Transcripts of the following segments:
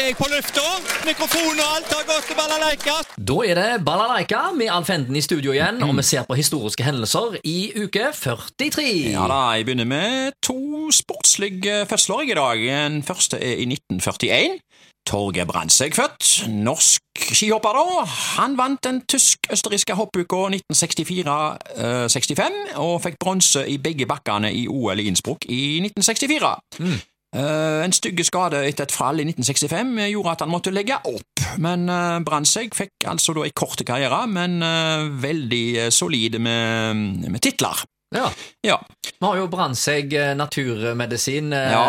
er jeg på lufta. Mikrofon og alt har gått til balalaika. Da er det Balalaika med Alf Enden i studio igjen, og vi ser på historiske hendelser i uke 43. Ja da, jeg begynner med to sportslige fødsler i dag. Den første er i 1941. Torgeir Brandtzæg født. Norsk skihopper, da. Han vant den tysk-østerrikske hoppuka 1964-65, og fikk bronse i begge bakkene i OL i Innsbruck i 1964. Eh, en stygge skade etter et fall i 1965 gjorde at han måtte legge opp, men uh, Brandtzæg fikk altså da en kort karriere, men eh, veldig eh, solid med, med titler. Ja. Ja. Vi har jo Brandtzæg eh, naturmedisin eh, Ja.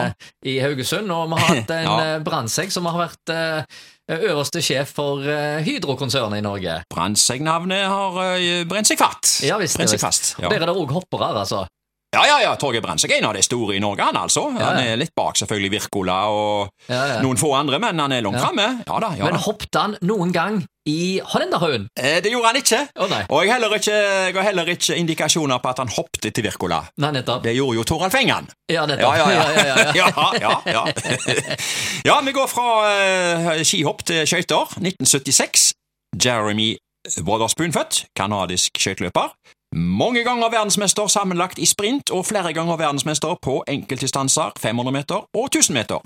i Haugesund, og vi har hatt en Ja. Brandtzæg som har vært eh, øverste sjef for eh, Hydro-konsernet i Norge. Brandtzæg-navnet har eh, brent seg fatt. Ja visst. brent seg fast. Og Ja. Der er det òg hoppere, altså. Ja, ja, ja, Torgeir Brensek er en av de store i Norge, han altså. Ja, Han er litt bak selvfølgelig Wirkola og Ja, noen få andre, men han er langt Ja. framme. Ja da, Men hoppet han noen gang i Hollenderhaugen? Eh, Det gjorde han ikke. Oh. Og jeg har heller ikke, heller indikasjoner på at han hoppet til Wirkola. Nei, nettopp. Det gjorde jo Toralf Engan. Ja, nettopp. ja, ja. ja, ja, ja. ja, ja, vi går fra eh, skihopp til skøyter. 1976. Jeremy Waterspoon født, kanadisk skøyteløper. Mange ganger verdensmester sammenlagt i sprint, og flere ganger verdensmester på enkeltdistanser, 500 meter og 1000 meter.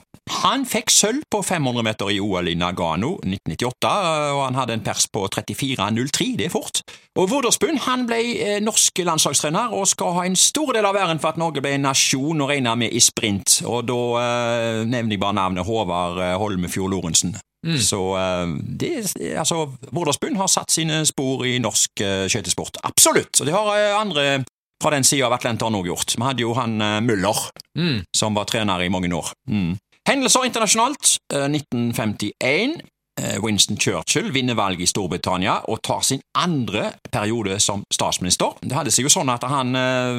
Han fikk sølv på 500 meter i OL i Nagano 1998, og han hadde en pers på 34,03, det er fort. Og Waterspoon han ble eh, norsk landslagstrener og skal ha en stor del av æren for at Norge ble en nasjon å regne med i sprint, og da eh, nevner jeg bare navnet Håvard eh, Holmefjord Lorentzen. Så eh, det, altså, Vårdalsbund har satt sine spor i norsk eh, skøytesport. Absolutt! Og det har eh, andre fra den sida av Atlanteren òg gjort. Vi hadde jo han Müller, Mm. som var trener i mange år. Mm. Hendelser internasjonalt. Eh, 1951. Eh, Winston Churchill vinner valget i Storbritannia og tar sin andre periode som statsminister. Det hadde seg jo sånn at han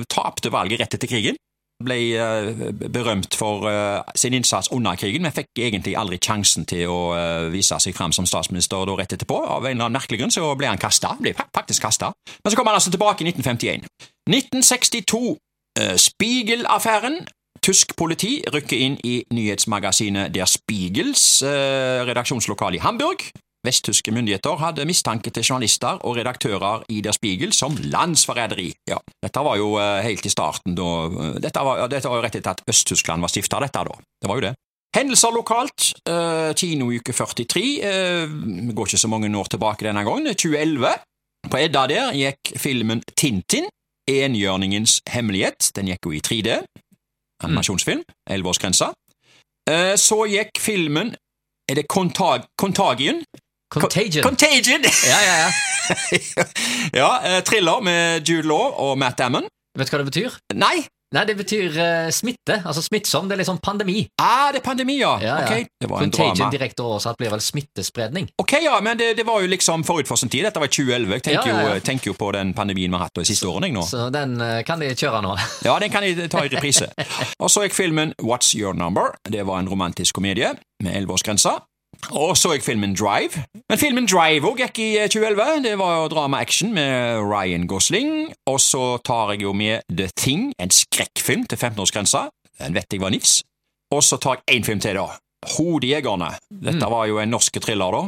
tapte valget rett etter krigen. Ble eh, berømt for eh, sin innsats under krigen, men fikk egentlig aldri sjansen til å eh, vise seg fram som statsminister da rett etterpå. Av en eller annen merkelig grunn så ble han kasta. Ble faktisk kasta. Men så kom han altså tilbake i 1951. 1962. eh, Spiegel-affæren. Tysk politi rykker inn i nyhetsmagasinet Der Spiegels redaksjonslokale i Hamburg. Vesttyske myndigheter hadde mistanke til journalister og redaktører i Der Spiegel som landsforræderi. Ja, dette var jo eh, helt i starten da eh, Dette var, dette var jo rett etter at Øst-Tyskland var stifta, dette da. Det var jo det. Hendelser lokalt. Eh, Kinouke 43. Eh, går ikke så mange år tilbake denne gangen. 2011. På Edda der gikk filmen Tintin. Enhjørningens hemmelighet. Den gikk jo i 3D. Animasjonsfilm. Elleveårsgrensa. Eh, Så gikk filmen Er det Contag Contagion? Contagion. Contagion! ja, ja, ja. ja, eh, thriller med Jude Law og Matt Damon. Vet du hva det betyr? Nei! Nei, det betyr uh, smitte. Altså smittsom. Det er liksom pandemi. Ah, det er pandemi, ja. Ja, ja. Ok, det var en Contagion drama. direkte oversatt blir vel smittespredning. Ok, ja, men det, det var jo liksom forut for sin tid. Dette var 2011. Jeg tenker, Ja. Jo, tenker jo på den pandemien vi har hatt de siste årene. nå. Så den uh, kan de kjøre nå. Ja, den kan de ta i reprise. Og så gikk filmen What's Your Number. Det var en romantisk komedie med elleveårsgrensa. Og så gikk filmen Drive. Men filmen Drive òg gikk i eh, 2011. Det var jo drama-action med Ryan Gosling. Og så tar jeg jo med The Thing, en skrekkfilm til 15-årsgrensa. Den vet jeg var nifs. Og så tar jeg én film til, da. Hodejegerne. Dette var jo en norsk thriller, da.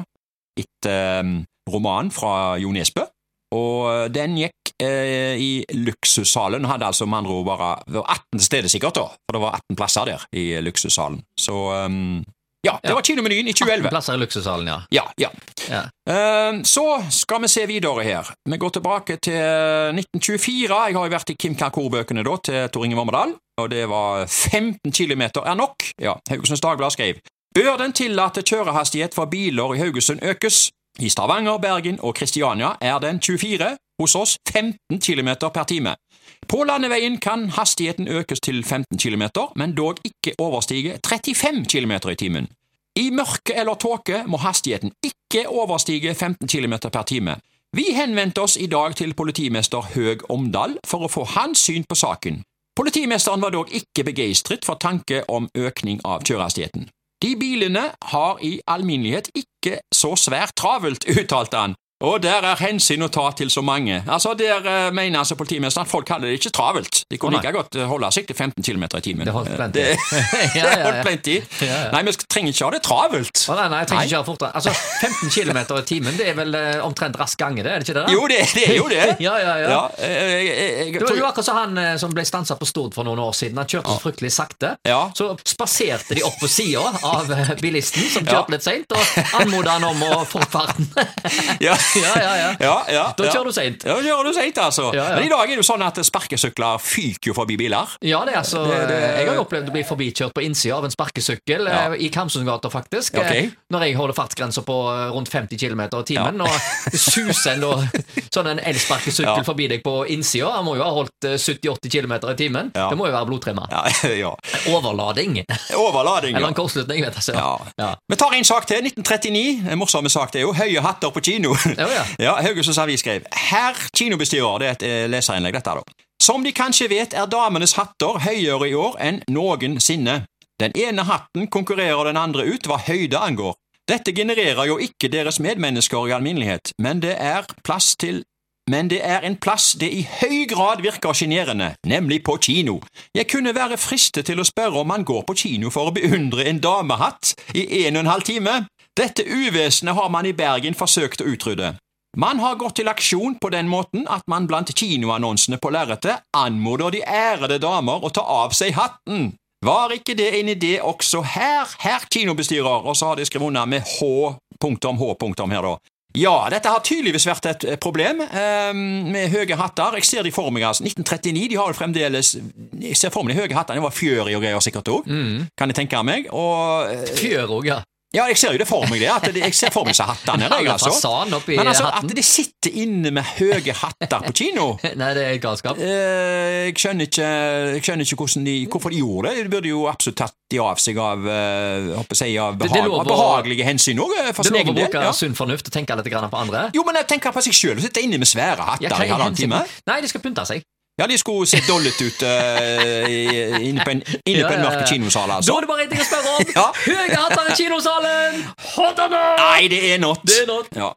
Etter um, roman fra Jo Nesbø. Og den gikk eh, i luksussalen. Hadde altså med andre ord bare Det var 18 steder, sikkert, da. For det var 18 plasser der i luksussalen. Så um, ja, det var kinomenyen i 2011. Plasser i luksushallen, ja. Ja, ja. ja. Eh, Så skal vi se videre her. Vi går tilbake til 1924. Jeg har jo vært i Kim Kakor-bøkene da, til Tor Inge Vormedal, og det var 15 km er nok. Ja, Haugesunds Dagblad skrev Bør den tillatte kjørehastighet for biler i Haugesund økes? I Stavanger, Bergen og Kristiania er den 24, hos oss 15 km per time. På landeveien kan hastigheten økes til 15 km, men dog ikke overstige 35 km i timen. I mørke eller tåke må hastigheten ikke overstige 15 km per time. Vi henvendte oss i dag til politimester Høg Omdal for å få hans syn på saken. Politimesteren var dog ikke begeistret for tanke om økning av kjørehastigheten. De bilene har i alminnelighet ikke så svært travelt, uttalte han, Og der er hensyn å ta til så mange. Altså, Der uh, mener altså politimesteren at folk hadde det ikke travelt. De kunne Å, like godt eh, holde seg til 15 km i timen. Det holdt Eh, plenty. Det, Ja, ja, holdt plenty. Ja. Nei, vi trenger ikke ha det travelt. Å, nei, nei, jeg trenger ikke kjøre fortere. Altså, 15 km i timen, det er vel uh, omtrent rask gange, det? Er det ikke det? da? Jo, det, det er jo det. Ja, ja, ja. eh, jeg, jeg, Det var jo akkurat som han uh, som ble stansa på Stord for noen år siden. Han kjørte så fryktelig sakte. Ja. Så spaserte de opp på sida av eh, bilisten, som kjørte litt seint, og anmoda han om å få farten. ja. Ja, ja, ja. Ja, ja, Da kjører du seint. Ja, da kjører du seint, altså. Men i dag er det jo sånn at sparkesykler fyker jo forbi biler. Ja, det er altså Det- det- Jeg har jo opplevd å bli forbikjørt på innsida av en sparkesykkel eh, i Kamsundgata, faktisk. Ok. eh, Når jeg holder fartsgrensa på eh, rundt 50 km i timen, og suser en sånn en elsparkesykkel forbi deg på innsida. Han må jo ha holdt eh, 70-80 km i timen. Det må jo være blodtrimma. Ja, ja. Overlading. Overlading, Eller en kortslutning, vet jeg. ikke. Vi tar en sak til. 1939. En morsom sak det er jo. Høye hatter på kino. Ja, ja, Haugesunds Avis skrev Herr kinobestyrer, det er et eh, leserinnlegg, dette, da. Som de kanskje vet, er damenes hatter høyere i år enn noensinne. Den ene hatten konkurrerer den andre ut hva høyde angår. Dette genererer jo ikke deres medmennesker i alminnelighet, men det er plass til men det er en plass det i høy grad virker sjenerende, nemlig på kino. Jeg kunne være fristet til å spørre om man går på kino for å beundre en damehatt i en og en halv time. Dette uvesenet har man i Bergen forsøkt å utrydde. Man har gått til aksjon på den måten at man blant kinoannonsene på lerretet anmoder de ærede damer å ta av seg hatten. Var ikke det en idé også her, herr kinobestyrer? Og så har de skrevet unna med H, punktum, H, punktum her, da. Ja, dette har tydeligvis vært et problem eh, med høye hatter. Jeg ser de for meg, altså. 1939, de har jo fremdeles Jeg ser for meg de høye hattene. Det var fjør i og greier sikkert òg, kan jeg tenke meg. Og eh, Fjør òg, ja. Ja, jeg ser jo det for meg, det. At det, jeg ser for meg disse hattene. Jeg, altså. Men altså, at de sitter inne med høye hatter på kino Nei, det er galskap. eh, Jeg skjønner ikke, jeg skjønner ikke de, hvorfor de gjorde det. De burde jo absolutt tatt de av seg av, eh, jeg, av, Det- det er av behagelige hensyn òg, Det sin er lov å bruke Ja. sunn fornuft og tenke litt på andre. Jo, men jeg tenker på seg sjøl sitte inne med svære hatter Ja, i halvannen time. Nei, de skal pynte seg. Ja, de skulle se dollet ut uh, inne på en, inne Ja, på en mørk ja. kinosal, Da altså. er det bare én ting å spørre om. Ja. Høye hatter i kinosalen! Hot or not? Nei, det er not. Det er not. Ja.